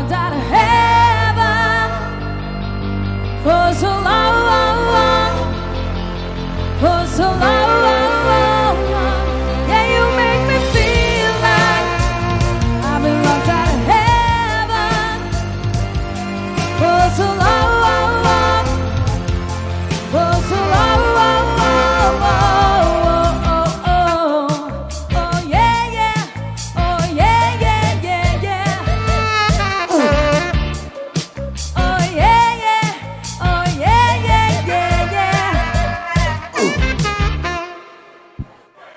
locked out of heaven for so long, for so long. Yeah, you make me feel like I've been locked out of heaven for so long, for so long.